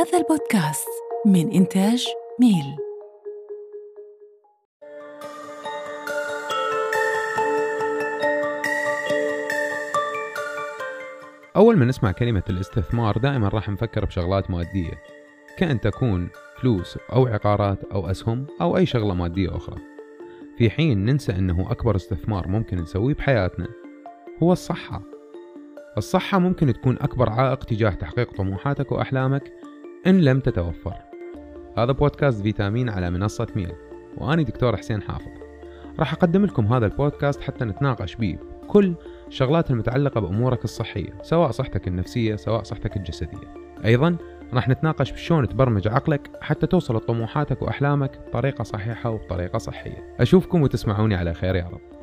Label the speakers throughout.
Speaker 1: هذا البودكاست من إنتاج ميل.
Speaker 2: أول ما نسمع كلمة الاستثمار دائما راح نفكر بشغلات مادية كأن تكون فلوس أو عقارات أو أسهم أو أي شغلة مادية أخرى. في حين ننسى أنه أكبر استثمار ممكن نسويه بحياتنا هو الصحة. الصحة ممكن تكون أكبر عائق تجاه تحقيق طموحاتك وأحلامك إن لم تتوفر. هذا بودكاست فيتامين على منصة ميل. وأنا دكتور حسين حافظ. راح أقدم لكم هذا البودكاست حتى نتناقش بيه كل الشغلات المتعلقة بأمورك الصحية سواء صحتك النفسية سواء صحتك الجسدية. أيضا راح نتناقش بشلون تبرمج عقلك حتى توصل لطموحاتك وأحلامك بطريقة صحيحة وبطريقة صحية. أشوفكم وتسمعوني على خير يا رب.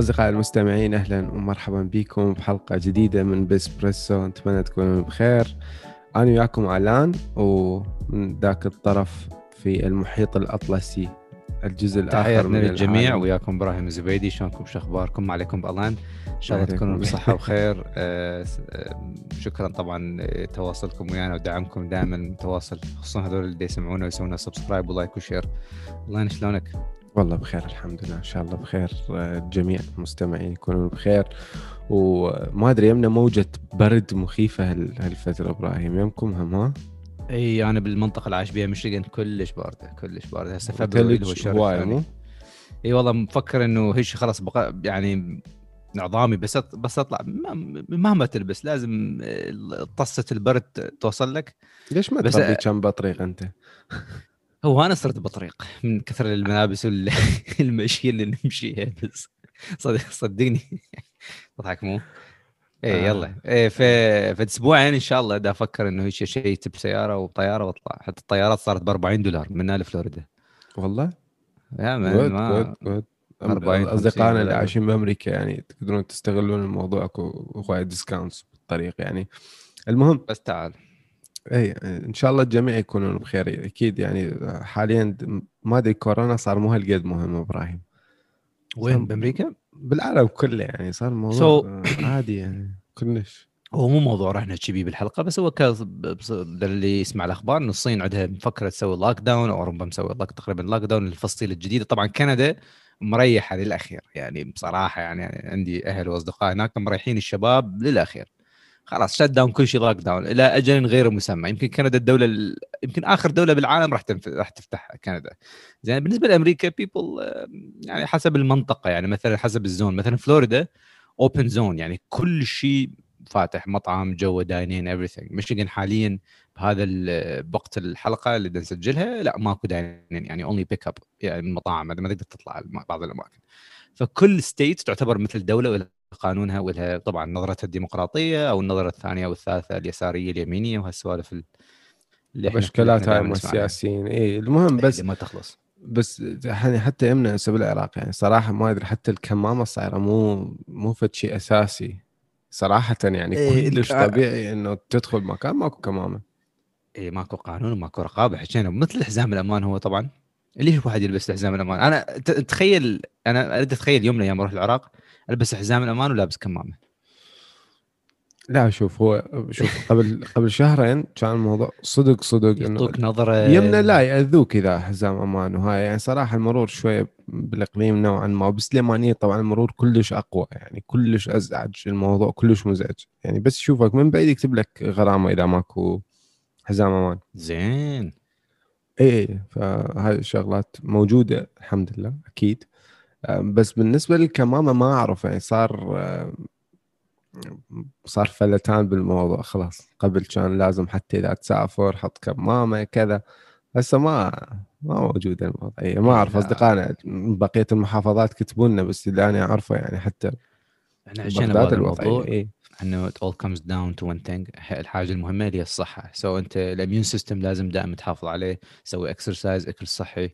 Speaker 3: أصدقائي المستمعين أهلا ومرحبا بكم بحلقة جديدة من بسبريسو نتمنى تكونوا بخير. أنا وياكم علان ومن ذاك الطرف في المحيط الأطلسي الجزء الآخر
Speaker 4: تحياتنا
Speaker 3: من
Speaker 4: للجميع.
Speaker 3: العالم.
Speaker 4: وياكم إبراهيم الزبيدي. شلونكم؟ شو أخباركم؟ ما عليكم بعلان. إن شاء الله تكونوا. بصحة وخير. آه، آه، شكرا طبعا آه، تواصلكم ويانا ودعمكم دائما. متواصل خصوصا هذول اللي يسمعونا ويسوون subscribe و like و share. الله شلونك؟
Speaker 3: والله بخير الحمد لله. إن شاء الله بخير. آه، الجميع المستمعين يكونوا بخير. وما أدري يمنا موجة برد مخيفة هال- هالفترة إبراهيم. يمكم هم ها؟
Speaker 4: إي أنا بالمنطقة اللي عايش بيها ميشيغان كلش باردة كلش باردة. هسه فبراير اللي هو
Speaker 3: وثلج
Speaker 4: الشهر
Speaker 3: هواية
Speaker 4: الثاني
Speaker 3: مو؟
Speaker 4: إي والله مفكر إنه هيش خلاص بقى يعني عظامي بس بس أطلع. ما- مهما تلبس لازم آه، طصة البرد توصل لك.
Speaker 3: ليش ما تربي كم بطريق أنت؟
Speaker 4: هو أنا صرت بطريق من كثر الملابس والمشي اللي نمشيها بس. صدق صدقني. تضحك مو؟ إيه
Speaker 3: آه.
Speaker 4: يلا. إيه في في أسبوعين إن شاء الله دا أفكر إنه هيك شيء بسياره وبطيارة واطلع حتى الطيارات صارت ب 40 دولار من هنا لفلوريدا
Speaker 3: والله؟
Speaker 4: يا
Speaker 3: man
Speaker 4: ما
Speaker 3: جود جود
Speaker 4: 40
Speaker 3: أصدقائنا
Speaker 4: 50
Speaker 3: اللي عايشين بأمريكا يعني تقدرون تستغلون الموضوع أكو discounts بالطريق يعني. المهم
Speaker 4: بس تعال.
Speaker 3: اي إن شاء الله الجميع يكونون بخير. أكيد يعني حاليا ما أدري كورونا صار مو هالقد مهم إبراهيم.
Speaker 4: وين؟ بأمريكا؟
Speaker 3: بالعالم كله يعني صار الموضوع
Speaker 4: So-
Speaker 3: عادي يعني كلش.
Speaker 4: هو مو موضوع راح نحكي بيه بالحلقة بس هو اللي يسمع الأخبار انه الصين عندها مفكرة تسوي lockdown اوروبا مسوي lock تقريبا lockdown للفصيلة الجديدة. طبعا كندا مريحة للأخير يعني بصراحة يعني عندي أهل وأصدقاء هناك مريحين الشباب للأخير. خلاص shutdown كل شيء lockdown إلى أجل غير مسمى. يمكن كندا الدولة ال... يمكن آخر دولة بالعالم راح تنف... راح تفتح كندا. زين بالنسبة لأمريكا بيبل يعني حسب المنطقة يعني مثلا حسب ال zone. مثلا فلوريدا open zone يعني كل شيء فاتح مطعم go dine in everything. ميشيغان حاليا بهذا ال- بوقت الحلقة اللي نسجلها لا ماكو dine in يعني only pick up يعني من مطاعم. ما تقدر تطلع بعض الأماكن. فكل ستيت تعتبر مثل دولة قانونها ولها طبعا نظرتها الديمقراطية أو النظرة الثانية أو الثالثة اليسارية اليمينية وهالسوالف ال- اللي إحنا-
Speaker 3: مشكلات هاي مع. السياسيين. اي المهم
Speaker 4: إيه،
Speaker 3: بس
Speaker 4: ما تخلص.
Speaker 3: بس يعني حتى يمنا هسه بالعراق يعني صراحة ما أدري حتى الكمامة صايره مو مو فد شيء أساسي. صراحة يعني
Speaker 4: إيه،
Speaker 3: كلش طبيعي إنه تدخل مكان ماكو كمامة.
Speaker 4: اي ماكو قانون وماكو رقابة. حكينا مثل حزام الأمان هو طبعا. ليش الواحد يلبس حزام الأمان؟ أنا تخيل أنا أريد أتخيل يوم من الأيام أروح العراق ألبس حزام الأمان ولابس كمامة.
Speaker 3: لا شوف هو شوف قبل قبل شهرين كان الموضوع صدق صدق
Speaker 4: يعطوك نظرة.
Speaker 3: يمنا لا يأذوك إذا حزام أمان. وهاي يعني صراحة المرور شوية بالإقليم نوعا ما. وبسليمانيه طبعا المرور كلش أقوى يعني كلش أزعج الموضوع كلش مزعج. يعني بس يشوفك من بعيد يكتب لك غرامة إذا ماكو حزام أمان.
Speaker 4: زين.
Speaker 3: إيه فهاي الشغلات موجودة الحمد لله أكيد. بس بالنسبة للكمامة ما أعرف يعني صار أم، صار فلتان بالموضوع خلاص. قبل كان لازم حتى إذا تسافر حط كمامة كذا. هسه ما ما موجوده الوضعيه ما
Speaker 4: أعرف.
Speaker 3: أصدقائنا بقية المحافظات كتبوا لنا بس اللي أنا أعرفه يعني حتى
Speaker 4: إحنا
Speaker 3: بغداد
Speaker 4: بهذا الموضوع.
Speaker 3: إيه.
Speaker 4: إنه it all comes down to one thing الحاجة المهمة اللي هي الصحة. so أنت ال immune system لازم دائما تحافظ عليه سوي exercise أكل صحي.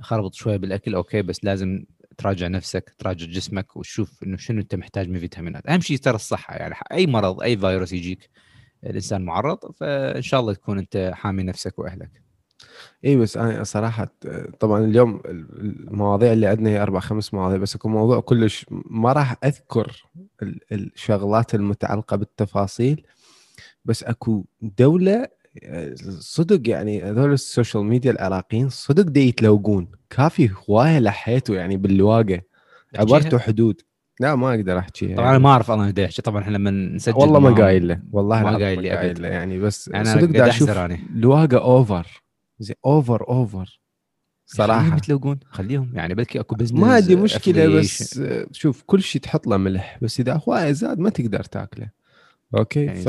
Speaker 4: خربط شوية بالأكل okay بس لازم تراجع نفسك تراجع جسمك وتشوف إنه شنو أنت محتاج من فيتامينات. أهم شيء ترى الصحة يعني أي مرض أي فيروس يجيك الإنسان معرض فإن شاء الله تكون أنت حامي نفسك وأهلك.
Speaker 3: اي بس أنا صراحة طبعا اليوم المواضيع اللي عندنا هي أربع خمس مواضيع بس اكو موضوع كلش ما راح أذكر ال- الشغلات المتعلقة بالتفاصيل بس أكو دولة صدق يعني هذول ال social media العراقيين صدق دي يتلوقون كافي هواية لحيته يعني باللواقة. عبرته حدود. لا ما أقدر أحكيها.
Speaker 4: طبعا أنا ما أعرف أنا احكي طبعا إحنا لما نسجل
Speaker 3: والله ما قايل له. والله
Speaker 4: ما قايل لي
Speaker 3: قايل. له. يعني بس
Speaker 4: يعني
Speaker 3: صدق دا
Speaker 4: قاعد أشوف
Speaker 3: لواقة over زي over over صراحة.
Speaker 4: يتلوقون خليهم. يعني بلكي أكو business
Speaker 3: ما عندي مشكلة بس شوف كل شيء تحط له ملح. بس إذا هواية زاد ما تقدر تاكله. okay
Speaker 4: يعني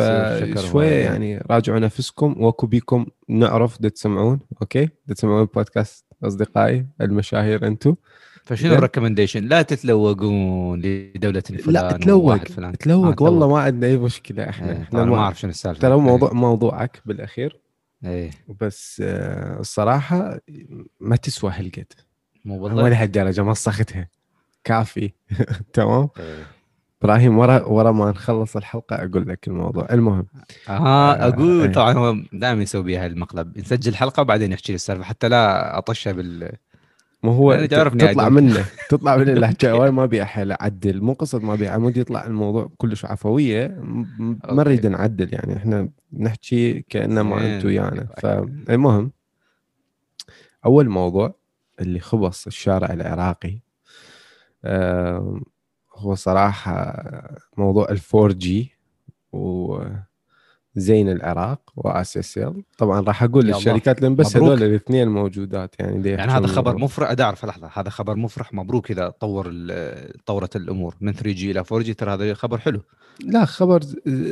Speaker 3: فشوية
Speaker 4: هواية.
Speaker 3: يعني راجعوا نفسكم واكو بيكم نعرف دا تسمعون okay؟ دا تسمعون بودكاست أصدقائي المشاهير أنتم
Speaker 4: فشنو.
Speaker 3: ال
Speaker 4: recommendation؟ لا تتلوقون لدولة فلان
Speaker 3: لا تلوق
Speaker 4: فلان.
Speaker 3: تلوق.
Speaker 4: آه،
Speaker 3: والله ما عندنا أي مشكلة إحنا
Speaker 4: إيه، إحنا ما أعرف شنو السالفة.
Speaker 3: ترى موضوع موضوعك بالأخير.
Speaker 4: إيه.
Speaker 3: بس آه، الصراحة ما تسوى هالقد.
Speaker 4: مو
Speaker 3: ولا
Speaker 4: بالضبط
Speaker 3: هالدرجه مسختها كافي. تمام؟
Speaker 4: إيه.
Speaker 3: إبراهيم ورا ورا ما نخلص الحلقة أقول لك الموضوع المهم
Speaker 4: آه
Speaker 3: آه،
Speaker 4: أقول
Speaker 3: إيه.
Speaker 4: طبعا هو دائما يسوي بها المقلب نسجل حلقة وبعدين يحكي لي السالفة حتى لا أطشها بال
Speaker 3: ما هو
Speaker 4: أنا
Speaker 3: تطلع. منه تطلع من اللهجه واي ما ابي احل اعدل مو قصه ما ابي علمود يطلع الموضوع كلش عفوية ما. نريد نعدل يعني إحنا نحكي كانما
Speaker 4: زين.
Speaker 3: أنتم ويانا فالمهم أول موضوع اللي خبص الشارع العراقي آم، هو صراحة موضوع ال four G وزين العراق وآسيا سيل طبعا راح
Speaker 4: أقول.
Speaker 3: للشركات لأن بس. هذول الاثنين موجودات يعني
Speaker 4: يعني هذا خبر. مفرح ادي اعرف لحظة هذا خبر مفرح مبروك إذا طور ال- طورت الأمور من 3 G إلى 4 G ترى هذا خبر حلو
Speaker 3: لا خبر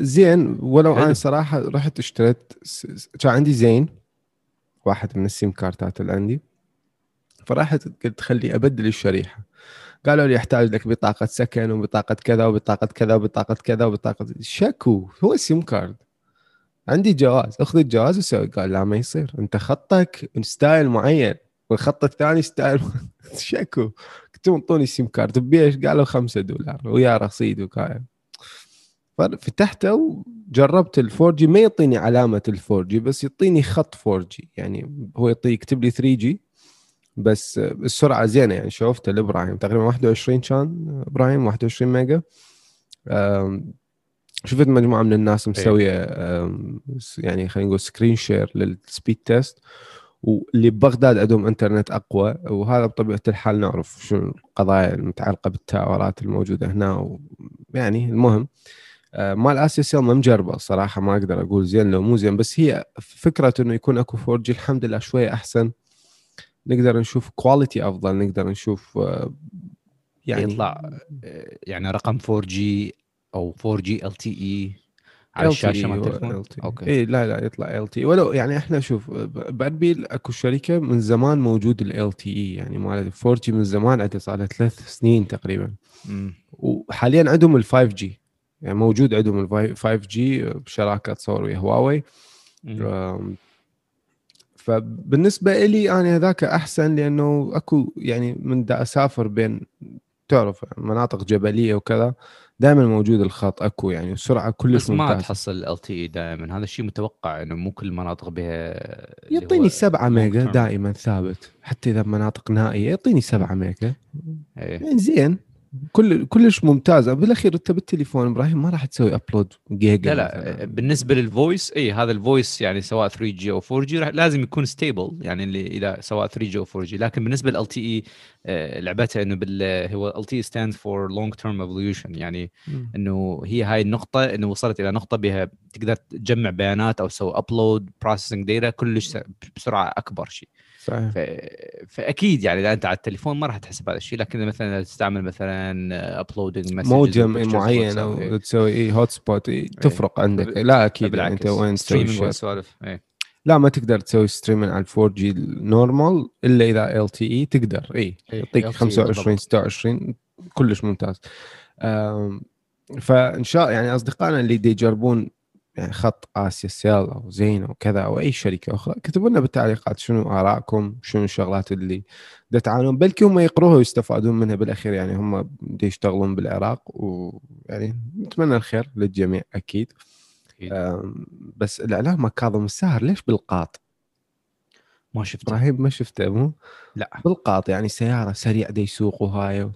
Speaker 3: زين ولو
Speaker 4: حلو.
Speaker 3: أنا صراحة رحت اشتريت كان عندي زين واحد من ال SIM كارتات اللي عندي فرحت قلت خلي أبدل الشريحة قالوا لي يحتاج لك بطاقة سكن وبطاقة كذا وبطاقة كذا وبطاقة كذا وبطاقة شكو؟ هو ال SIM card عندي جواز. اخذ الجواز وسوي. قال لا ما يصير. انت خطك style معين والخط الثاني style شكو؟ قلت لهم اعطوني ال SIM card بيش قالوا خمسة دولار. ويا رصيد وكاين فتحته وجربت ال 4 G ما يعطيني علامة ال 4 G بس يعطيني خط 4 G يعني هو يعطي يكتب لي 3 G بس السرعة زينة يعني شوفته لإبراهيم. تقريبا 21 كان إبراهيم 21 mega. شفت مجموعة من الناس مسوية أم، يعني خلينا نقول screen share لل speed test واللي ببغداد عندهم انترنت أقوى. وهذا بطبيعة الحال نعرف شو القضايا المتعلقة بالتاورات الموجودة هنا و... يعني المهم آه، مال آسيا سيل ما مجربة صراحة ما أقدر أقول زين لو مو زين. بس هي فكرة إنه يكون أكو 4 G الحمد لله شوية أحسن. نقدر نشوف quality أفضل نقدر نشوف آه، يعني
Speaker 4: يطلع آه، يعني رقم 4 G أو 4 G LTE على الشاشة مال التليفون؟ okay.
Speaker 3: اي لا لا يطلع LTE ولو يعني إحنا شوف بأربيل أكو شركة من زمان موجود LTE يعني مال 4 G من زمان عنده صار ثلاث سنين تقريبا.
Speaker 4: مم.
Speaker 3: وحاليا عندهم ال 5 G يعني موجود عندهم ال 5 G بشراكة تصور ويا هواوي. فبالنسبة لي أنا هذاك أحسن لأنه أكو يعني من دا أسافر بين تعرف مناطق جبلية وكذا دائما موجود الخط أكو يعني السرعه كلش
Speaker 4: بس ما تحصل LTE دائما هذا الشيء متوقع إنه مو كل المناطق بها
Speaker 3: يعطيني 7
Speaker 4: long mega.
Speaker 3: دائما ثابت حتى إذا مناطق نائية يعطيني 7 mega
Speaker 4: إيه.
Speaker 3: يعني زين كل كلش ممتازه بالأخير أنت بالتليفون إبراهيم ما راح تسوي upload giga
Speaker 4: لا لا بالنسبة لل voice إي هذا ال voice يعني سواء 3 G أو 4 G لازم يكون stable يعني اللي إذا سواء 3 G أو 4 G لكن بالنسبة لل LTE لعبتها إنه بال هو LTE stand for long term evolution يعني. إنه هي هاي النقطة إنه وصلت إلى نقطة بها تقدر تجمع بيانات أو تسوي upload processing data كلش بسرعة أكبر شيء.
Speaker 3: صحيح.
Speaker 4: ف... فأكيد يعني إذا أنت على التليفون ما راح تحسب هذا الشيء لكن مثلا تستعمل مثلا uploading
Speaker 3: موجم معين أو تسوي اي hotspot إيه. تفرق عندك. لا أكيد يعني أنت وين تسوي
Speaker 4: إيه.
Speaker 3: لا ما تقدر تسوي streaming على ال four G ال normal إلا إذا LTE تقدر. اي
Speaker 4: إيه،
Speaker 3: يعطيك
Speaker 4: LTE
Speaker 3: 25
Speaker 4: بالضبط.
Speaker 3: 26 كلش ممتاز. فإن شاء يعني أصدقائنا اللي دي يجربون يعني خط آسيا سيل أو زين أو كذا أو أي شركة أخرى اكتبوا لنا بالتعليقات شنو آرائكم شنو الشغلات اللي تعانون بلكي هم يقروها ويستفادون منها بالأخير يعني هم دي يشتغلون بالعراق ويعني نتمنى الخير للجميع
Speaker 4: أكيد
Speaker 3: بس الإعلام كاظم الساهر ليش بالقاط؟
Speaker 4: ما شفته
Speaker 3: إبراهيم ما شفته مو؟
Speaker 4: لا
Speaker 3: بالقاط يعني سيارة سريع دا يسوق وهاي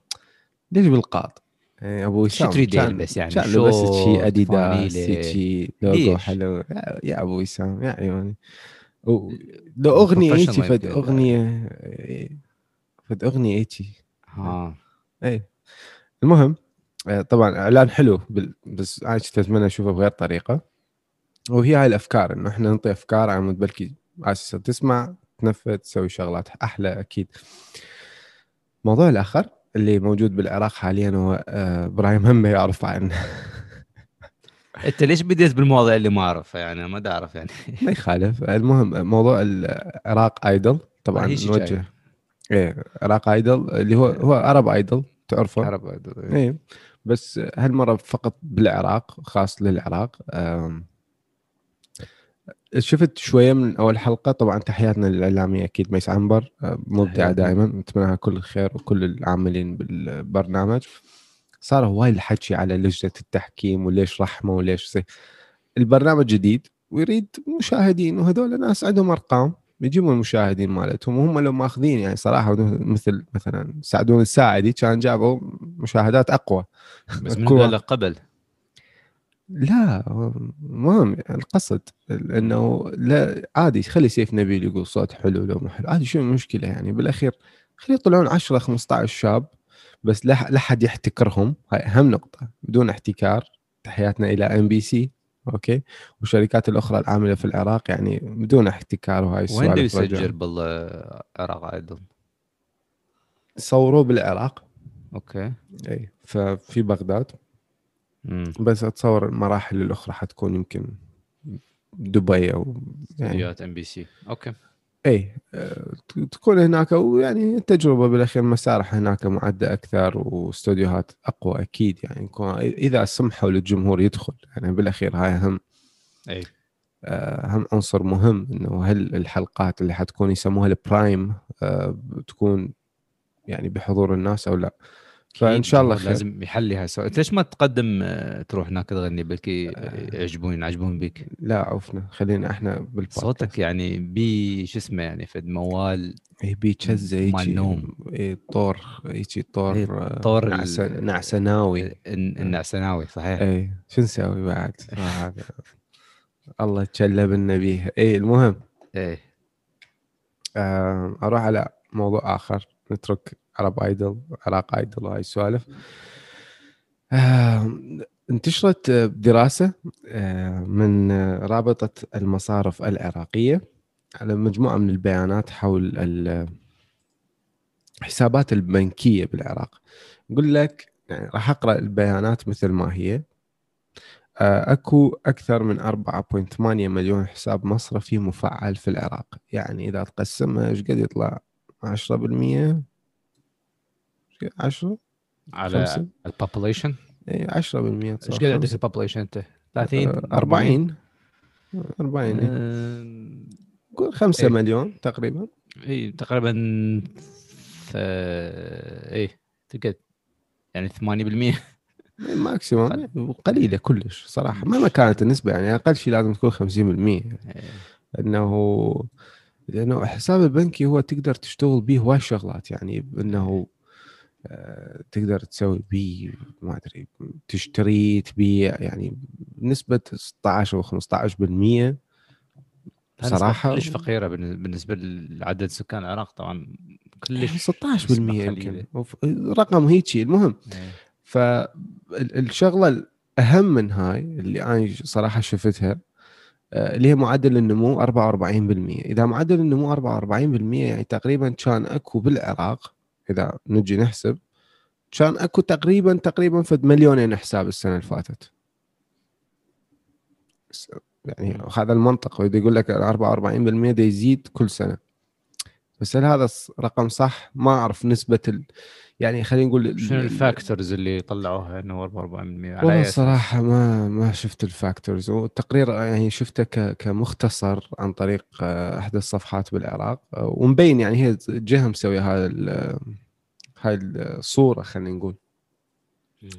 Speaker 3: ليش بالقاط؟ يعني أبو
Speaker 4: شو
Speaker 3: وسام
Speaker 4: تريد
Speaker 3: كان-
Speaker 4: يلبس يعني؟
Speaker 3: لبست
Speaker 4: شورت،
Speaker 3: شي
Speaker 4: أديداس.
Speaker 3: شي لوجو؟ حلو. يا- أبو وسام يا عيوني. لو أغنية هيك
Speaker 4: Professional
Speaker 3: فد. أغنية إيه، فد أغنية هيك
Speaker 4: ها.
Speaker 3: اي المهم آه، طبعا إعلان حلو بس أنا كنت أتمنى أشوفه بغير طريقة. وهي هاي الأفكار إنه إحنا نعطي أفكار على مود بلكي على أساس تسمع تنفذ تسوي شغلات أحلى أكيد. الموضوع الآخر. اللي موجود بالعراق حاليا هو آه، إبراهيم هم يعرف عنه.
Speaker 4: أنت ليش بديت بالمواضيع اللي ما أعرفها؟ يعني ما أعرف يعني.
Speaker 3: ما يخالف. المهم موضوع العراق ايدل طبعا نوجه. إيه عراق ايدل اللي هو هو عرب ايدل تعرفه.
Speaker 4: عرب
Speaker 3: إيه. بس هالمرة فقط بالعراق خاص للعراق. شفت شوية من أول حلقة طبعا تحياتنا للاعلاميه أكيد ميس عنبر أه،
Speaker 4: مبدعة.
Speaker 3: دائما نتمنى لها كل الخير وكل العاملين بالبرنامج. صار وايد الحكي على لجنة التحكيم وليش رحمة وليش زي. البرنامج جديد ويريد مشاهدين وهذول ناس عندهم أرقام يجيبون المشاهدين مالتهم وهم لو ماخذين يعني صراحة مثل مثلا سعدون الساعدي كان جابوا مشاهدات أقوى.
Speaker 4: بس من قبل.
Speaker 3: لا المهم القصد انه لا عادي خلي سيف نبيل يقول صوت حلو لو ما حلو عادي شو المشكلة يعني؟ بالأخير خلي يطلعون 10 15 شاب بس لا لا حد يحتكرهم. هاي أهم نقطة بدون احتكار تحياتنا إلى ام بي سي أوكي؟ والشركات الأخرى العاملة في العراق يعني بدون احتكار وهاي
Speaker 4: وين
Speaker 3: السوالف
Speaker 4: يسجل
Speaker 3: رجعوا.
Speaker 4: بالعراق أيضا؟
Speaker 3: صوروه بالعراق.
Speaker 4: okay.
Speaker 3: إي ففي بغداد.
Speaker 4: امم
Speaker 3: بس أتصور المراحل الأخرى حتكون يمكن دبي أو يعني
Speaker 4: استديوهات ام بي سي أوكي.
Speaker 3: اي آه، تكون هناك ويعني التجربه بالأخير مسارح هناك معدة أكثر واستوديوهات أقوى أكيد يعني. إذا سمحوا للجمهور يدخل يعني بالأخير هاي أهم
Speaker 4: أي.
Speaker 3: آه، أهم عنصر مهم إنه هل الحلقات اللي حتكون يسموها ال prime آه، بتكون يعني بحضور الناس أو لا. فإن شاء الله خير.
Speaker 4: لازم يحلي هاي السؤال ليش ما تقدم آه، تروح هناك تغني بلكي
Speaker 3: آه.
Speaker 4: يعجبون يعجبون بيك
Speaker 3: لا عفنا خلينا إحنا بالبودكاست.
Speaker 4: صوتك يعني بي شو اسمه يعني فد موال
Speaker 3: اي بيتشزة
Speaker 4: مال
Speaker 3: هيجي
Speaker 4: نوم.
Speaker 3: اي طور هيجي طور
Speaker 4: إيه،
Speaker 3: آه،
Speaker 4: طور
Speaker 3: نعسناوي.
Speaker 4: الن- النعسناوي صحيح.
Speaker 3: اي شو نسوي بعد؟ الله تشلبنا بيها اي المهم.
Speaker 4: إيه.
Speaker 3: آه، أروح على موضوع آخر نترك عرب ايدل عراق ايدل وهاي السوالف آه، انتشرت دراسة آه، من رابطة المصارف العراقية على مجموعة من البيانات حول ال- الحسابات البنكية بالعراق. يقول لك يعني راح أقرأ البيانات مثل ما هي. آه، أكو أكثر من 4.8 مليون حساب مصرفي مفعل في العراق. يعني إذا تقسمها إيش قد يطلع؟ 10% 10
Speaker 4: على. البوبوليشن
Speaker 3: اي 10%
Speaker 4: إيش قد عندك ال population أنت؟ 30
Speaker 3: آه، 40 40 إيه.
Speaker 4: آه،
Speaker 3: قول 5
Speaker 4: إيه.
Speaker 3: مليون تقريبا.
Speaker 4: اي تقريبا ف... إيه تقعد يعني 8%
Speaker 3: إيه، ماكسيموم قليله كلش صراحة. مهما كانت النسبة يعني أقل شيء لازم تكون 50%
Speaker 4: إيه.
Speaker 3: إنه لأنه الحساب البنكي هو تقدر تشتغل به هواي شغلات يعني إنه تقدر تسوي به ما أدري تشتري تبيع يعني بنسبة 16 أو 15% بصراحة
Speaker 4: كلش فقيرة بالن- بالنسبة لعدد سكان العراق طبعا كلش
Speaker 3: 16%
Speaker 4: نسبة
Speaker 3: يمكن. رقم هيجي المهم.
Speaker 4: إيه.
Speaker 3: فالشغله الأهم من هاي اللي أنا صراحة شفتها آه، اللي هي معدل النمو 44% إذا معدل النمو 44% يعني تقريبا كان أكو بالعراق إذا نجي نحسب كان أكو تقريبا تقريبا فد مليونين حساب السنة اللي فاتت. يعني هذا المنطق وإذا يقول لك 44% ده يزيد كل سنة. بس هل هذا رقم صح؟ ما أعرف نسبة ال... يعني خلينا نقول
Speaker 4: شنو
Speaker 3: ال-
Speaker 4: ال factors اللي طلعوها إنه 44% على
Speaker 3: والله؟ الصراحة ما ما شفت ال factors والتقرير يعني شفته ك- كمختصر عن طريق آه، احدى الصفحات بالعراق. آه، ومبين يعني هي جهة مسوية هاي ال- هاي الصورة خلينا نقول.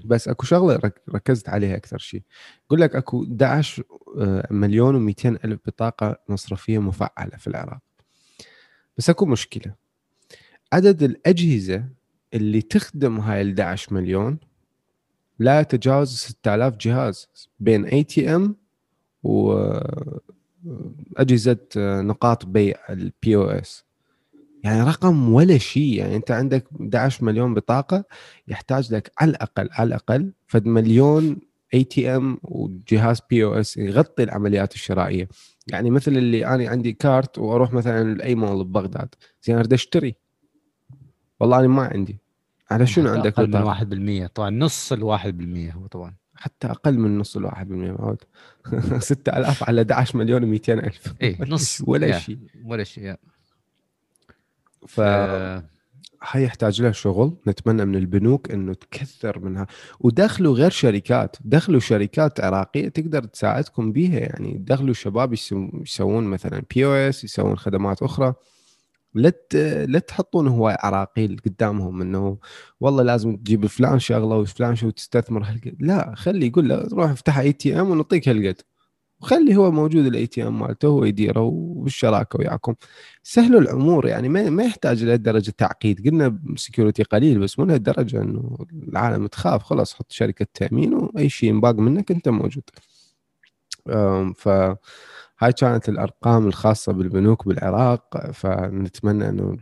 Speaker 3: بس أكو شغلة رك- ركزت عليها أكثر شيء يقول لك أكو 11 آه، مليون و200 ألف بطاقة مصرفية مفعلة في العراق. بس أكو مشكلة. عدد الأجهزة اللي تخدم هاي ال 11 مليون لا يتجاوز 6000 جهاز بين ATM واجهزه نقاط بيع ال POS يعني رقم ولا شيء. يعني أنت عندك 11 مليون بطاقة يحتاج لك على الأقل على الأقل فد مليون اي تي ام وجهاز بي أو اس يغطي العمليات الشرائية. يعني مثل اللي أنا عندي card وأروح مثلا لأي مول ببغداد زين أريد أشتري. والله أنا ما عندي. على شنو عندك أقل
Speaker 4: من 1% طبعا نص الواحد بالمية هو طبعا.
Speaker 3: حتى أقل من نص الواحد بالمية. معود 6000 على 11 مليون و200 ألف.
Speaker 4: اي نص.
Speaker 3: ولا شيء.
Speaker 4: ولا شيء.
Speaker 3: ف هاي يحتاج لها شغل. نتمنى من البنوك إنه تكثر منها. ودخلوا غير شركات. دخلوا شركات عراقية تقدر تساعدكم بيها. يعني دخلوا شباب يسو- يسوون مثلا POS يسوون خدمات أخرى. لا لا تحطون هواي عراقيل قدامهم إنه والله لازم تجيب فلان شغلة وفلان شو تستثمر هالقد لا خلي يقول له روح افتح ATM ونعطيك هالقد. وخلي هو موجود ال ATM مالته هو يديره وبالشراكة وياكم. سهلوا الأمور يعني ما ما يحتاج لهالدرجة تعقيد. قلنا security قليل بس مو لهالدرجة إنه العالم تخاف. خلاص حط شركة تأمين وأي شيء ينباق منك أنت موجود. ف هاي كانت الأرقام الخاصة بالبنوك بالعراق. فنتمنى إنه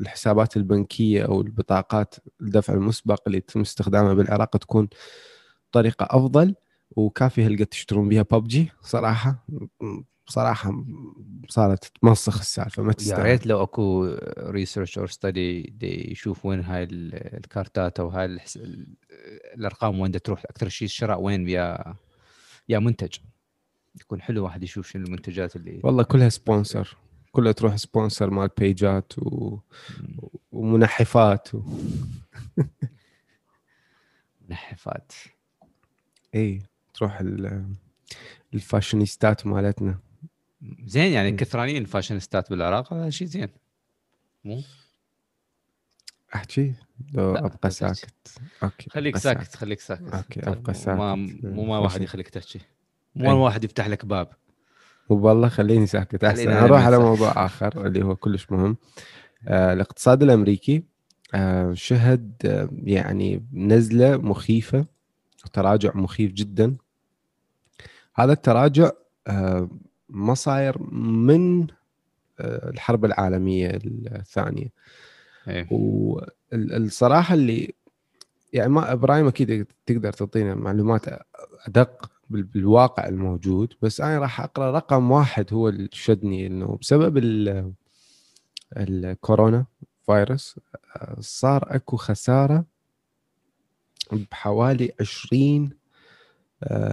Speaker 3: الحسابات البنكية أو البطاقات الدفع المسبق اللي يتم استخدامها بالعراق تكون طريقة أفضل. وكافي هالقد تشترون بها ببجي صراحة. صراحة صارت تمسخ السالفة ما تستاهل يا.
Speaker 4: ريت لو أكو research or study يشوف وين هاي ال- الكارتات أو هاي الأرقام وين تروح. أكثر شيء الشراء وين؟ يا يا منتج. يكون حلو واحد يشوف شنو المنتجات اللي
Speaker 3: والله كلها sponsor كلها تروح sponsor مال بيجات و... ومنحفات و...
Speaker 4: نحفات
Speaker 3: اي تروح ال... الفاشينيستات مالتنا.
Speaker 4: زين يعني. كثرانين الفاشينيستات بالعراق هذا شيء زين. مو؟
Speaker 3: احكي لو
Speaker 4: أبقى.
Speaker 3: ساكت. okay
Speaker 4: خليك ساكت. خليك ساكت.
Speaker 3: okay
Speaker 4: طيب،
Speaker 3: أبقى ساكت
Speaker 4: ما مو ما واحد. يخليك تحكي. مو
Speaker 3: أي.
Speaker 4: واحد يفتح لك باب.
Speaker 3: والله خليني ساكت. أحسن.
Speaker 4: أروح
Speaker 3: على. موضوع آخر اللي هو كلش مهم. آه الاقتصاد الأمريكي آه شهد آه يعني نزلة مخيفة وتراجع مخيف جدا. هذا التراجع آه ما صاير من آه الحرب العالمية الثانية
Speaker 4: إيه.
Speaker 3: والصراحة اللي يعني ما إبراهيم أكيد تقدر تعطينا معلومات أدق بال- بالواقع الموجود بس أنا راح أقرأ رقم واحد هو اللي شدني إنه بسبب ال- الكورونا فيروس آه، صار أكو خسارة بحوالي 20 آه،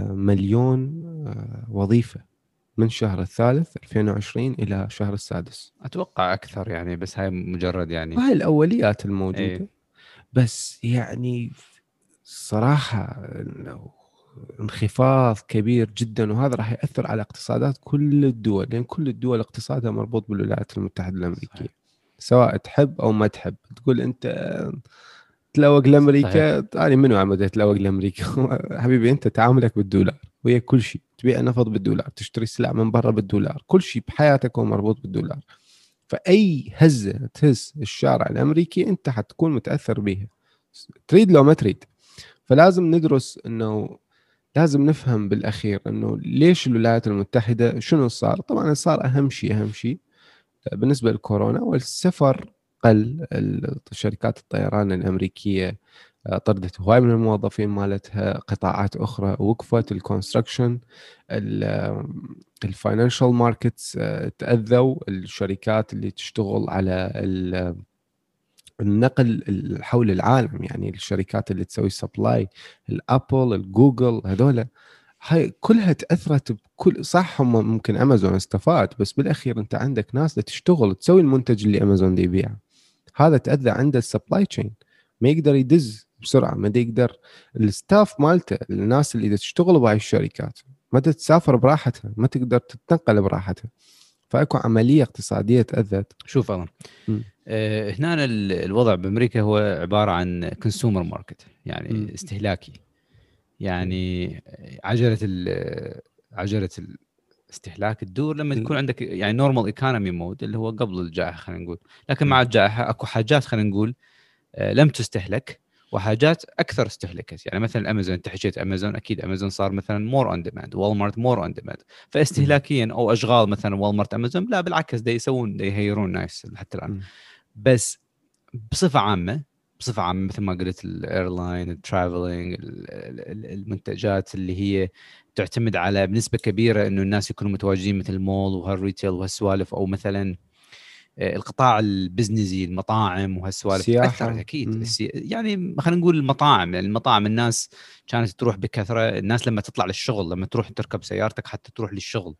Speaker 3: مليون آه، وظيفة من شهر الثالث 2020 إلى شهر السادس.
Speaker 4: أتوقع أكثر يعني بس هاي مجرد يعني.
Speaker 3: وهاي الأوليات الموجودة.
Speaker 4: إيه.
Speaker 3: بس يعني صراحة انخفاض كبير جدا وهذا راح يأثر على اقتصادات كل الدول لأن كل الدول اقتصادها مربوط بالولايات المتحدة الأمريكية.
Speaker 4: صحيح.
Speaker 3: سواء تحب أو ما تحب. تقول أنت تلوق لأمريكا أنا منو عمد اتلوق لأمريكا. حبيبي أنت تعاملك بالدولار وهي كل شيء. تبيع نفط بالدولار تشتري سلع من برا بالدولار. كل شيء بحياتك هو مربوط بالدولار. فأي هزة تهز الشارع الأمريكي أنت حتكون متأثر بها تريد لو ما تريد. فلازم ندرس إنه لازم نفهم بالأخير إنه ليش الولايات المتحدة شنو صار؟ طبعا صار أهم شيء أهم شيء بالنسبة للكورونا والسفر قل شركات الطيران الأمريكية آه، طردت هواي من الموظفين مالتها قطاعات أخرى وقفت ال construction ال financial markets تأذوا الشركات اللي تشتغل على ال- النقل ال- حول العالم يعني الشركات اللي تسوي supply لل Apple لل Google هذول هاي كلها تأثرت بكل صح هم ممكن امازون استفاد بس بالأخير أنت عندك ناس تشتغل تسوي المنتج اللي امازون دي يبيعه. هذا تأذى عنده ال supply chain ما يقدر يدز بسرعة ما يقدر. ال staff مالته الناس اللي تشتغل بهاي الشركات ما تسافر براحتها ما تقدر تتنقل براحتها. فأكو عملية اقتصادية تأذت.
Speaker 4: شوف
Speaker 3: مم.
Speaker 4: آه هنا ال- الوضع بأمريكا هو عبارة عن consumer market يعني
Speaker 3: مم.
Speaker 4: استهلاكي. يعني عجلة ال- عجلة الاستهلاك تدور لما تكون عندك يعني normal economy mode اللي هو قبل الجائحة خلينا نقول. لكن مع الجائحة أكو حاجات خلينا نقول آه، لم تستهلك وحاجات أكثر استهلكت. يعني مثلا امازون أنت حكيت امازون أكيد امازون صار مثلا more on demand Walmart more on demand فاستهلاكيا أو أشغال مثلا Walmart Amazon لا بالعكس دا يسوون دا ي hire ون ناس حتى
Speaker 3: الآن.
Speaker 4: بس بصفة عامة بصفة عامة مثل ما قلت ال airline ال traveling المنتجات اللي هي تعتمد على بنسبة كبيرة إنه الناس يكونوا متواجدين مثل المول وهال retail وهالسوالف أو مثلا آه، القطاع ال business ي المطاعم وهالسوالف. تاثرت
Speaker 3: أكيد.
Speaker 4: السي... يعني خلينا نقول المطاعم يعني المطاعم الناس كانت تروح بكثرة الناس لما تطلع للشغل لما تروح تركب سيارتك حتى تروح للشغل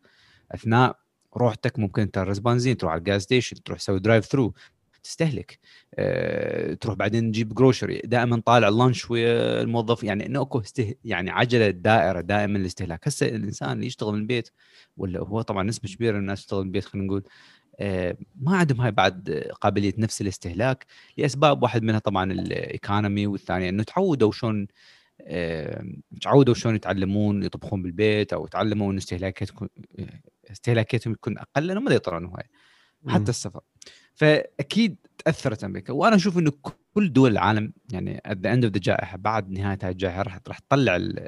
Speaker 4: أثناء روحتك ممكن تترس بنزين تروح على ال gas station تروح تسوي drive through تستهلك. أه، تروح بعدين تجيب grocery دائما طالع lunch ويا الموظف. يعني إنه أكو استه... يعني عجلة دائرة دائما الاستهلاك هسه الإنسان اللي يشتغل من البيت ولا هو طبعا نسبة كبيرة من الناس تشتغل من البيت خلينا نقول آه، ما عندهم هاي بعد قابلية نفس الاستهلاك. لأسباب واحد منها طبعا الايكونومي والثانية إنه تعودوا شلون آه، تعودوا شلون يتعلمون يطبخون بالبيت أو تعلموا انه استهلاكاتهم استهلاكاتهم تكون أقل لأنه ما يطرون هواي حتى السفر. فأكيد تأثرت أمريكا. وأنا أشوف إنه كل دول العالم يعني at the end of the جائحة بعد نهاية هاي الجائحة راح راح تطلع ال-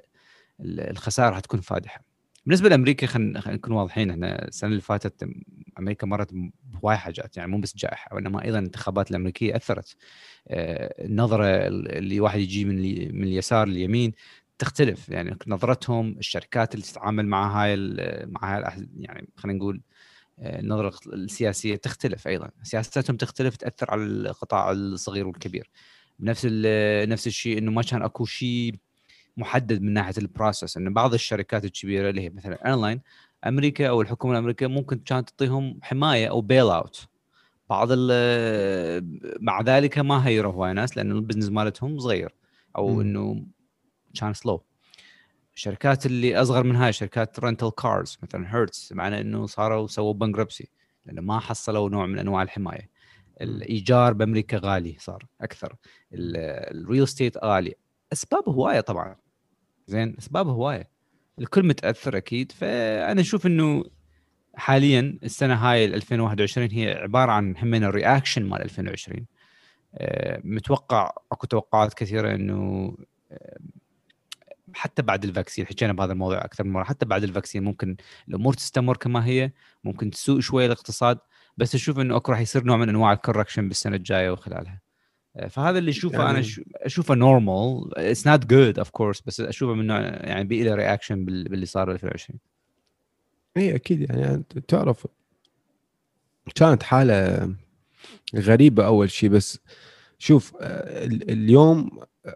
Speaker 4: ال- الخسائر راح تكون فادحة. بالنسبة لأمريكا خلينا نكون واضحين إحنا السنة اللي فاتت أمريكا مرت بهواي حاجات يعني مو بس جائحة وإنما أيضا الانتخابات الأمريكية أثرت. آه، النظرة اللي واحد يجي من من اليسار لليمين تختلف يعني نظرتهم الشركات اللي تتعامل مع هاي مع هاي يعني خلينا نقول النظره السياسية تختلف أيضا. سياستهم تختلف تأثر على القطاع الصغير والكبير. بنفس ال- نفس الشيء إنه ما كان أكو شيء محدد من ناحية ال process إنه بعض الشركات الكبيرة اللي هي مثلا airline أمريكا أو الحكومة الأمريكية ممكن كانت تعطيهم حماية أو bail out بعض ال- مع ذلك ما hire وا هواي ناس لأنه ال business مالتهم صغير.
Speaker 3: أو.
Speaker 4: إنه كان slow الشركات اللي أصغر من هاي شركات rental cars مثلا هيرتز معنى إنه صاروا سووا bankruptcy لأنه ما حصلوا نوع من أنواع الحماية. الإيجار بأمريكا غالي صار أكثر. ال real estate غالي. أسباب هواية طبعا. زين أسباب هواية. الكل متأثر أكيد. فأنا أشوف إنه حاليا السنة هاي ال 2021 هي عبارة عن همنا ال reaction مال 2020 آه، متوقع أكو توقعات كثيرة إنه آه، حتى بعد ال vaccine حكينا بهذا الموضوع أكثر من مرة حتى بعد ال vaccine ممكن الأمور تستمر كما هي ممكن تسوء شوية الاقتصاد بس أشوف إنه اكو راح يصير نوع من أنواع ال correction بالسنة الجاية وخلالها. آه، فهذا اللي أشوفه يعني... أنا أشوفه normal it's not good of course بس أشوفه من نوع يعني بي له reaction باللي صار ب 2020
Speaker 3: إي أكيد يعني تعرف كانت حالة غريبة أول شيء بس شوف آه، ال- اليوم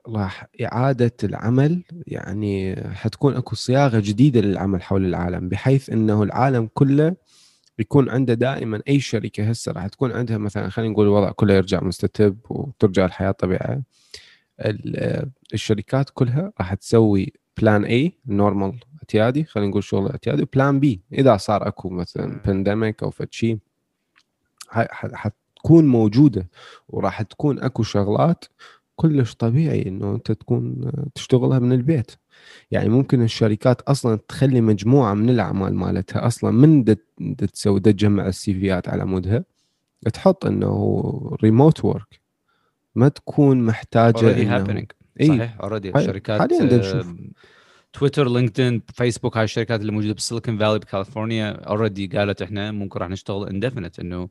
Speaker 3: راح إعادة العمل يعني حتكون أكو صياغة جديدة للعمل حول العالم بحيث إنه العالم كله يكون عنده دائما أي شركة هسه راح تكون عندها مثلا خلينا نقول الوضع كله يرجع مستتب وترجع الحياة طبيعية. ال- آه، الشركات كلها راح تسوي plan A normal اعتيادي خلينا نقول شغل اعتيادي و plan B إذا صار أكو مثلا pandemic أو فد شيء حتكون موجودة وراح تكون أكو شغلات كلش طبيعي إنه أنت تكون تشتغلها من البيت يعني ممكن الشركات أصلا تخلي مجموعة من الأعمال مالتها أصلا من دت تسوي دت تجمع ال CV ات على مودها تحط إنه remote work ما تكون
Speaker 4: محتاجة
Speaker 3: إنه إي.
Speaker 4: صحيح already
Speaker 3: حاليا-
Speaker 4: شركات
Speaker 3: حالياً دا نشوف.
Speaker 4: آه، Twitter LinkedIn Facebook هاي الشركات اللي موجودة بال Silicon Valley بكاليفورنيا already قالت إحنا ممكن راح نشتغل indefinite إنه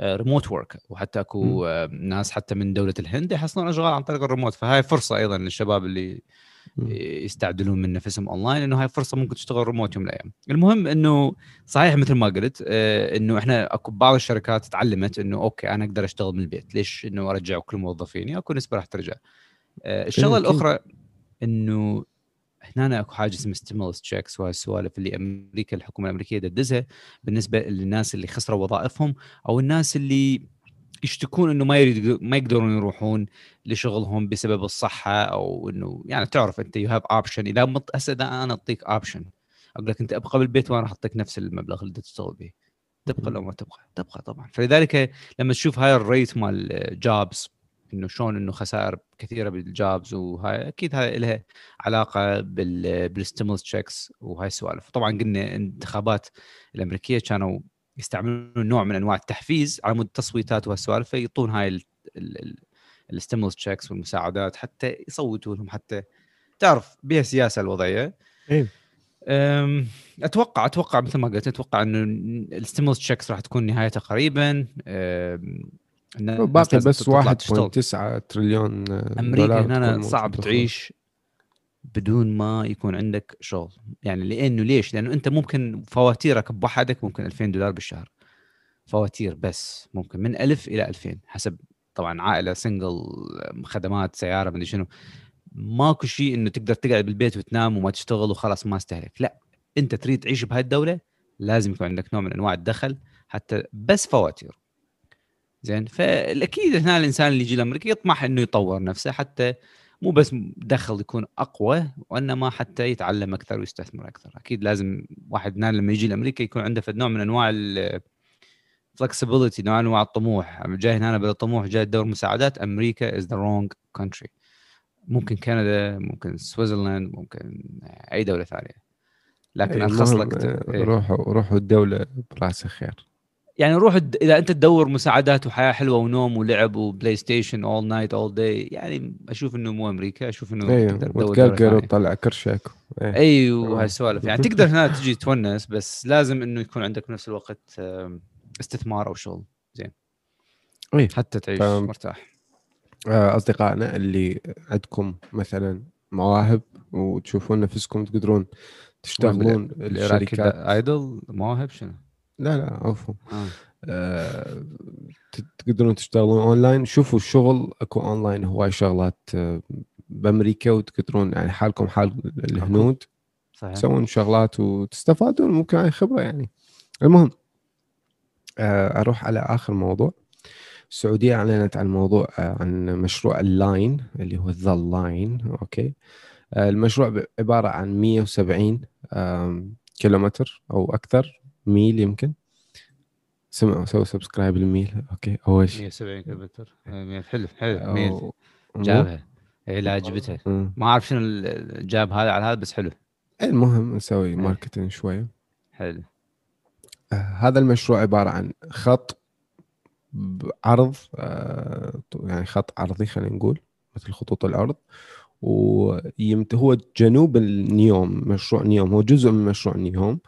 Speaker 4: remote work وحتى أكو ناس حتى من دولة الهند يحصلون أشغال عن طريق الريموت فهاي فرصة أيضا للشباب اللي. يستعدلون من نفسهم أونلاين إنه هاي فرصة ممكن تشتغل ريموت يوم من الأيام. المهم إنه صحيح مثل ما قلت آه، إنه إحنا أكو بعض الشركات تعلمت إنه okay أنا أقدر أشتغل من البيت، ليش إنه أرجع كل موظفيني؟ أكو نسبة راح ترجع. آه، الشغلة
Speaker 3: أكيد.
Speaker 4: الأخرى إنه هنا أكو حاجة اسمها stimulus checks وهاي السوالف اللي أمريكا الحكومة الأمريكية تدزها بالنسبة للناس اللي خسروا وظائفهم أو الناس اللي يشتكون إنه ما يريد ما يقدرون يروحون لشغلهم بسبب الصحة أو إنه يعني تعرف أنت you have option إذا مط... هسه أنا أعطيك option أقول لك أنت أبقى بالبيت وأنا راح أعطيك نفس المبلغ اللي تشتغل به. تبقى لو ما تبقى تبقى طبعا. فلذلك لما تشوف هاي ال rate مال jobs إنه شلون إنه خسائر كثيرة بال jobs وهاي أكيد هاي لها علاقة بال بال stimulus checks وهاي السوالف. طبعا قلنا الانتخابات الأمريكية كانوا يستعملون نوع من أنواع التحفيز على مود التصويتات وهالسوالف فيعطون هاي ال stimulus checks والمساعدات حتى يصوتوا لهم حتى. تعرف بها سياسة الوضعية؟
Speaker 3: إيه.
Speaker 4: أتوقع أتوقع مثل ما قلت أتوقع إنه ال stimulus checks راح تكون نهايتها قريبا.
Speaker 3: باقي بس
Speaker 4: تطلع تشتغل.
Speaker 3: 1.9 تريليون
Speaker 4: أمريكا
Speaker 3: دولار
Speaker 4: هنا صعب تعيش بدون ما يكون عندك شغل. يعني لأنه ليش؟ لأنه أنت ممكن فواتيرك بوحدك ممكن 2000 دولار بالشهر. فواتير بس ممكن من 1000 إلى 2000 حسب طبعا عائلة single خدمات سيارة مدري شنو. ماكو شيء إنه تقدر تقعد بالبيت وتنام وما تشتغل وخلاص ما استهلك. لا أنت تريد تعيش بهاي الدولة لازم يكون عندك نوع من أنواع الدخل حتى بس فواتير. زين. فالاكيد هنا الإنسان اللي يجي لأمريكا يطمح إنه يطور نفسه حتى مو بس دخل يكون أقوى وإنما حتى يتعلم أكثر ويستثمر أكثر. أكيد لازم واحد هنا لما يجي لأمريكا يكون عنده فد نوع من أنواع ال flexibility نوع من أنواع الطموح. جاي هنا بلا طموح جاي تدور مساعدات أمريكا is the wrong country ممكن كندا ممكن Switzerland ممكن أي دولة ثانية. لكن
Speaker 3: إيه،
Speaker 4: ارخص
Speaker 3: المهم،
Speaker 4: لك
Speaker 3: آه،
Speaker 4: إيه.
Speaker 3: روحوا روحوا الدولة براسها خير
Speaker 4: يعني روح إذا أنت تدور مساعدات وحياة حلوة ونوم ولعب وبلاي ستيشن all night all day يعني أشوف إنه مو أمريكا أشوف إنه
Speaker 3: أيوه
Speaker 4: تقدر تدور دولة
Speaker 3: وتقرقر. وتطلع كرشك إيه.
Speaker 4: أيوه هالسوالف يعني تقدر هنا تجي تونس بس لازم إنه يكون عندك بنفس الوقت استثمار أو شغل زين
Speaker 3: إيه.
Speaker 4: حتى تعيش
Speaker 3: فاهم.
Speaker 4: مرتاح
Speaker 3: آه، أصدقائنا اللي عندكم مثلا مواهب وتشوفون نفسكم تقدرون تشتغلون الشركات
Speaker 4: idle مواهب شنو؟
Speaker 3: لا لا عفوا.
Speaker 4: آه.
Speaker 3: آه، تقدرون تشتغلون أونلاين. شوفوا الشغل أكو أونلاين هواي شغلات آه، بأمريكا وتقدرون يعني حالكم حال الهنود.
Speaker 4: صحيح.
Speaker 3: تسوون شغلات وتستفادون ممكن هاي خبرة يعني. المهم آه، أروح على آخر موضوع. السعودية أعلنت عن موضوع آه، عن مشروع ال line اللي هو The Line okay. آه، المشروع عبارة عن 170 آم، كيلومتر أو أكثر. ميل يمكن؟ سمعوا سووا subscribe للميل. okay أول شيء.
Speaker 4: 170 كيلومتر. آه، حلو حلو. ميل. جابها. هي لا عجبتها. ما أعرف شنو جاب هذا على هذا بس حلو.
Speaker 3: المهم نسوي marketing شوية
Speaker 4: حلو.
Speaker 3: آه، هذا المشروع عبارة عن خط بعرض آه، يعني خط عرضي خلينا نقول مثل خطوط الأرض. ويمت هو جنوب النيوم مشروع نيوم. هو جزء من مشروع نيوم.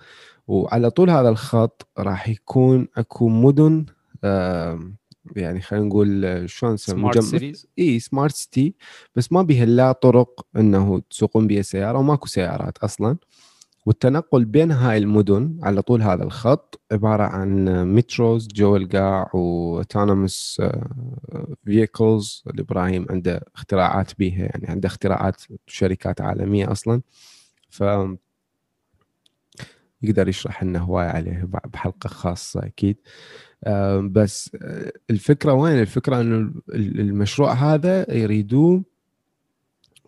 Speaker 3: وعلى طول هذا الخط راح يكون أكو مدن يعني خلينا نقول شلون نسمي smart
Speaker 4: cities
Speaker 3: إي smart city بس ما بيها لا طرق إنه تسوقون بها سيارة وماكو سيارات أصلا. والتنقل بين هاي المدن على طول هذا الخط عبارة عن metros جو القاع و autonomous vehicles الإبراهيم عنده اختراعات بيها يعني عنده اختراعات شركات عالمية أصلا. ف يقدر يشرح لنا هواي عليه بحلقة خاصة أكيد. آه، بس آه، الفكرة وين؟ الفكرة إنه ال- المشروع هذا يريدوه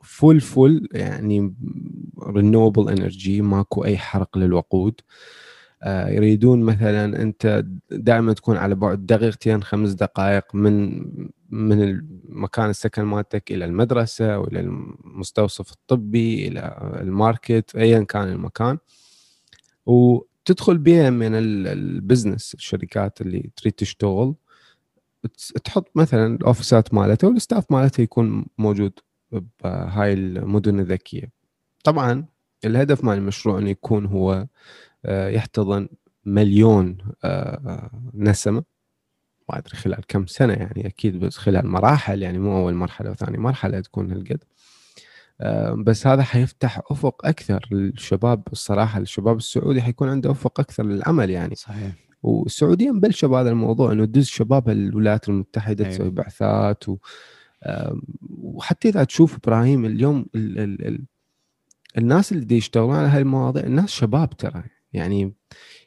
Speaker 3: full full يعني renewable energy ماكو أي حرق للوقود. آه، يريدون مثلا أنت دائما تكون على بعد دقيقتين خمس دقائق من من المكان السكن مالتك إلى المدرسة وإلى المستوصف الطبي إلى ال market ايا كان المكان. وتدخل بها من ال- ال business الشركات اللي تريد تشتغل. تحط مثلا الاوفيسات مالتها والستاف مالتها يكون موجود بهاي المدن الذكية. طبعا الهدف مال المشروع إنه يكون هو آه، يحتضن مليون آه، نسمة. ما أدري خلال كم سنة يعني أكيد بس خلال مراحل يعني مو أول مرحلة وثاني مرحلة تكون هالقد. آه، بس هذا حيفتح أفق أكثر للشباب الصراحة الشباب السعودي حيكون عنده أفق أكثر للعمل يعني
Speaker 4: صحيح
Speaker 3: والسعودية مبلشة بهذا الموضوع إنه تدز شباب الولايات المتحدة
Speaker 4: أيوة.
Speaker 3: تسوي بعثات و... وحتى إذا تشوف إبراهيم اليوم ال... ال... ال... الناس اللي دي يشتغلون على هاي المواضيع الناس شباب ترى يعني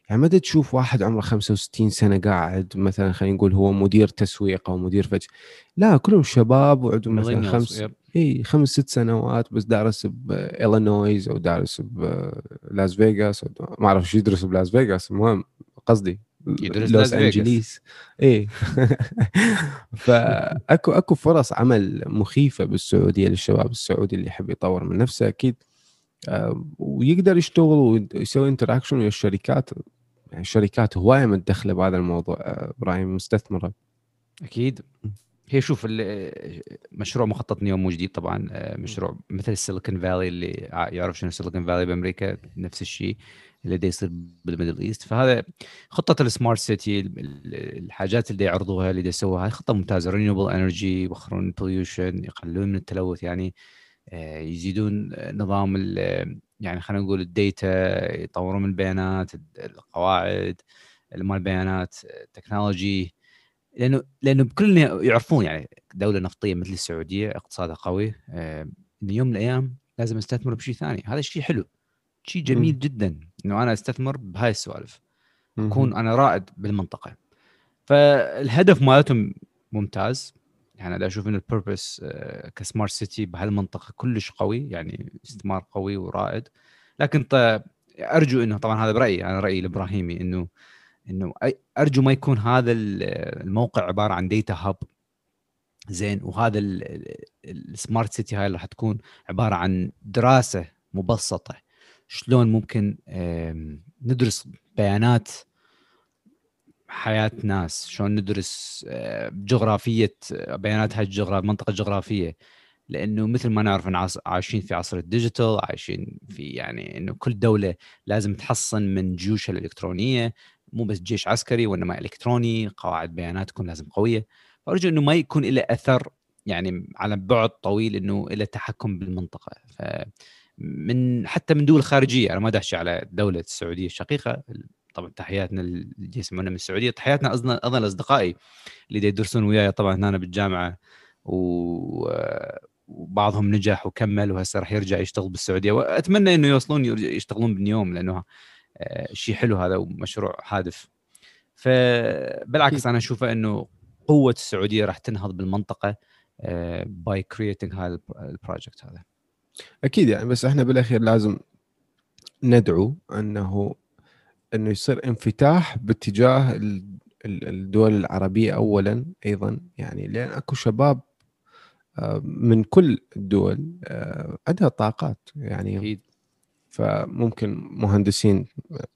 Speaker 3: يعني ما تشوف واحد عمره 65 سنة قاعد مثلا خلينا نقول هو مدير تسويق أو مدير فج لا كلهم شباب وعندهم مثلا خمس. إي خمس ست سنوات بس دارس بالينويز أو دارس بلاس فيغاس ما اعرف شو يدرس بلاس فيغاس المهم قصدي
Speaker 4: يدرس
Speaker 3: لوس. أنجليس. إيه فاكو أكو فرص عمل مخيفة بالسعودية للشباب السعودي اللي يحب يطور من نفسه أكيد. آه، ويقدر يشتغل ويسوي interaction ويا الشركات. يعني الشركات هواية متدخلة بهذا الموضوع. آه، إبراهيم مستثمره
Speaker 4: أكيد. هي شوف ال- مشروع مخطط نيوم مو جديد طبعا آه، مشروع مثل ال Silicon Valley اللي يعرف شنو ال Silicon Valley بأمريكا نفس الشيء اللي دا يصير بال Middle East. فهذا خطة ال smart city الحاجات اللي دا يعرضوها اللي دا يسووها هاي خطة ممتازة. renewable energy يوخرون ال pollution يقللون من التلوث يعني آه، يزيدون نظام يعني خلينا نقول ال data يطورون من البيانات القواعد مال البيانات التكنولوجي لأنه لأنه بكل يعرفون يعني دولة نفطية مثل السعودية اقتصادها قوي آه، إنه يوم من الأيام لازم أستثمر بشيء ثاني. هذا شيء حلو. شيء جميل
Speaker 3: مم.
Speaker 4: جدا إنه أنا أستثمر بهاي السوالف. أكون أنا رائد بالمنطقة. فالهدف مالتهم ممتاز. يعني أنا أشوف ان البيربس كسمارت سيتي بهالمنطقة كلش قوي يعني استثمار قوي ورائد. لكن أرجو إنه طبعا هذا برأيي أنا رأيي الإبراهيمي إنه إنه أرجو ما يكون هذا ال- الموقع عبارة عن ديتا هاب زين وهذا ال smart city هاي راح تكون عبارة عن دراسة مبسطة. شلون ممكن ندرس بيانات حياة ناس؟ شلون ندرس آه، جغرافية بيانات هاي الجغرافية المنطقة الجغرافيه لأنه مثل ما نعرف عايشين في عصر ال digital عايشين في يعني إنه كل دولة لازم تحصن من جيوشها الإلكترونية. مو بس جيش عسكري وإنما إلكتروني قواعد بيانات تكون لازم قوية. فأرجو إنه ما يكون له أثر يعني على بعد طويل إنه له تحكم بالمنطقة. ف من حتى من دول خارجية أنا ما داحشي على دولة السعودية الشقيقة. طبعا تحياتنا اللي يسمعونا من السعودية. تحياتنا أيضا لأصدقائي اللي يدرسون وياي طبعا هنا بالجامعة. و وبعضهم نجح وكمل وهسه راح يرجع يشتغل بالسعودية. وأتمنى إنه يوصلون يشتغلون بالنيوم لأنه شيء حلو هذا ومشروع هادف. فبالعكس
Speaker 3: أكيد.
Speaker 4: أنا أشوفه إنه قوة السعودية راح تنهض بالمنطقة by creating هذا ال project هذا.
Speaker 3: أكيد يعني بس إحنا بالأخير لازم ندعو أنه إنه يصير انفتاح باتجاه ال- ال- الدول العربية اولا أيضا. يعني لأن أكو شباب آه، من كل الدول آه، عندها طاقات. يعني
Speaker 4: أكيد.
Speaker 3: فممكن مهندسين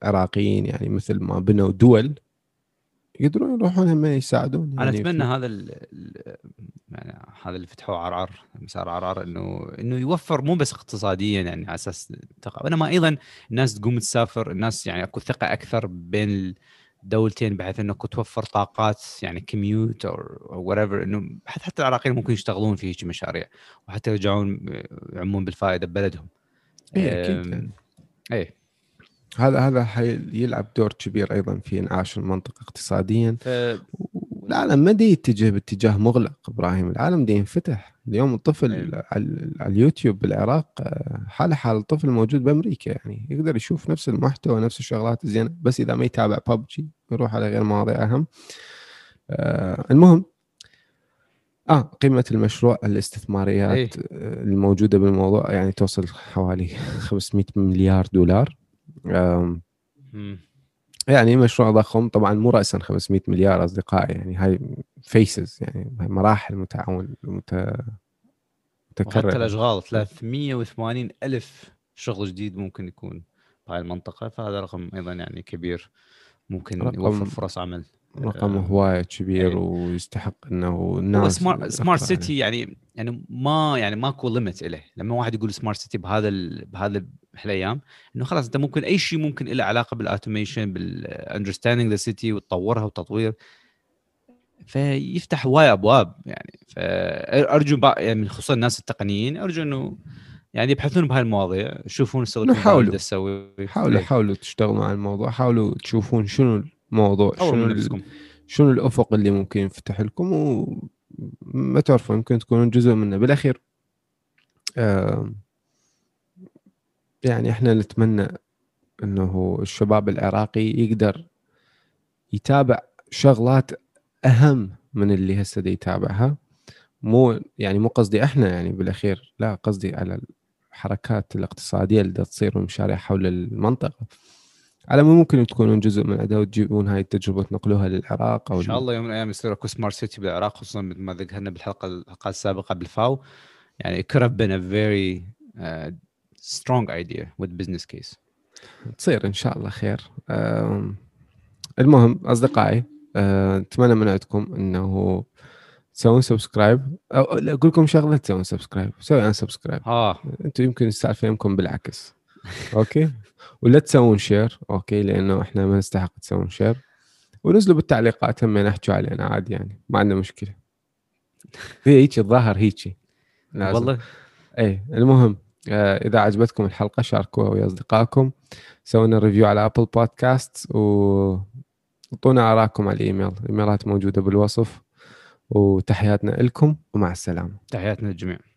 Speaker 3: عراقيين يعني مثل ما بنوا دول يقدرون يروحون هم يساعدون
Speaker 4: أنا
Speaker 3: يعني
Speaker 4: أتمنى
Speaker 3: في-
Speaker 4: هذا ال ال- يعني هذا اللي فتحوه عرعر مسار عرعر انه إنه يوفر مو بس اقتصاديا يعني على أساس إنما أيضا الناس تقوم تسافر الناس يعني أكو ثقة أكثر بين الدولتين بحيث إنه أكو توفر طاقات يعني كميوت أو وات ايفر إنه حتى حتى العراقيين ممكن يشتغلون في هيك مشاريع وحتى يرجعون يعمون بالفائدة ببلدهم.
Speaker 3: إيه،.
Speaker 4: إيه.
Speaker 3: هذا هذا حيلعب دور كبير أيضا في إنعاش المنطقة اقتصاديا.
Speaker 4: ف...
Speaker 3: والعالم ما دي يتجه باتجاه مغلق إبراهيم. العالم دي ينفتح. اليوم الطفل
Speaker 4: أيوة.
Speaker 3: على اليوتيوب بالعراق حالة حال الطفل موجود بأمريكا يعني. يقدر يشوف نفس المحتوى نفس الشغلات الزينة بس إذا ما يتابع ببجي يروح على غير مواضيع أهم. آه، المهم آه قيمة المشروع الاستثماريات
Speaker 4: إيه.
Speaker 3: آه، الموجودة بالموضوع يعني توصل حوالي 500 مليار دولار. يعني مشروع ضخم طبعا مو راسا 500 مليار أصدقائي يعني هاي فيسز يعني هاي مراحل متعاون مت...
Speaker 4: وحتى
Speaker 3: متكرره
Speaker 4: الاشغال 380 ألف شغل جديد ممكن يكون بهاي المنطقة فهذا رقم أيضا يعني كبير ممكن
Speaker 3: رقم-
Speaker 4: يوفر فرص عمل
Speaker 3: رقم
Speaker 4: آه،
Speaker 3: هواية كبير
Speaker 4: إيه.
Speaker 3: ويستحق
Speaker 4: إنه
Speaker 3: الناس
Speaker 4: smart
Speaker 3: smart
Speaker 4: city يعني يعني ما يعني ماكو limit له لما واحد يقول smart city بهذا ال... بهذا الأيام إنه خلاص انت ممكن أي شيء ممكن له علاقة بال automation بال understanding the city وتطورها وتطوير فيفتح هواي أبواب يعني فارجو يعني خصوصا الناس التقنيين أرجو إنه يعني يبحثون بهاي المواضيع يشوفون
Speaker 3: إنه حاولوا.
Speaker 4: تسوي
Speaker 3: حاولوا
Speaker 4: إيه.
Speaker 3: حاولوا تشتغلوا على الموضوع حاولوا تشوفون شنو
Speaker 4: طوروا
Speaker 3: شنو شنو الأفق اللي ممكن ينفتح لكم؟ وما تعرفوا يمكن تكونون جزء منه. بالأخير آم، يعني إحنا نتمنى إنه الشباب العراقي يقدر يتابع شغلات أهم من اللي هسه دي يتابعها. مو يعني مو قصدي إحنا يعني بالأخير لا قصدي على الحركات الاقتصادية اللي تصير والمشاريع حول المنطقة. على ما ممكن تكونون جزء من عدها وتجيبون هاي التجربة تنقلوها للعراق أو
Speaker 4: إن شاء الله يوم من الأيام يصير أكو سمارت سيتي بالعراق خصوصا مثل ما ذكرنا بالحلقة الحلقات السابقة بالفاو. يعني it could have been a very uh, strong idea with business case.
Speaker 3: تصير إن شاء الله خير. آم، المهم أصدقائي آه، أتمنى من عندكم إنه تسوون subscribe أو أقول لكم شغلة تسوون subscribe سوي أنا subscribe
Speaker 4: آه.
Speaker 3: أنتم يمكن السالفة يمكن بالعكس. okay؟ ولا تسوون share okay لأنه إحنا ما نستحق تسوون شير ونزلوا بالتعليقات هم احكوا علينا عادي يعني ما عندنا مشكلة. في هيك الظاهر هيك.
Speaker 4: والله.
Speaker 3: إيه المهم آه، إذا عجبتكم الحلقة شاركوها ويا أصدقائكم. سووا لنا review على Apple Podcast و اعطونا ارائكم على الإيميل. الإيميلات موجودة بالوصف. وتحياتنا لكم ومع السلامة.
Speaker 4: تحياتنا للجميع.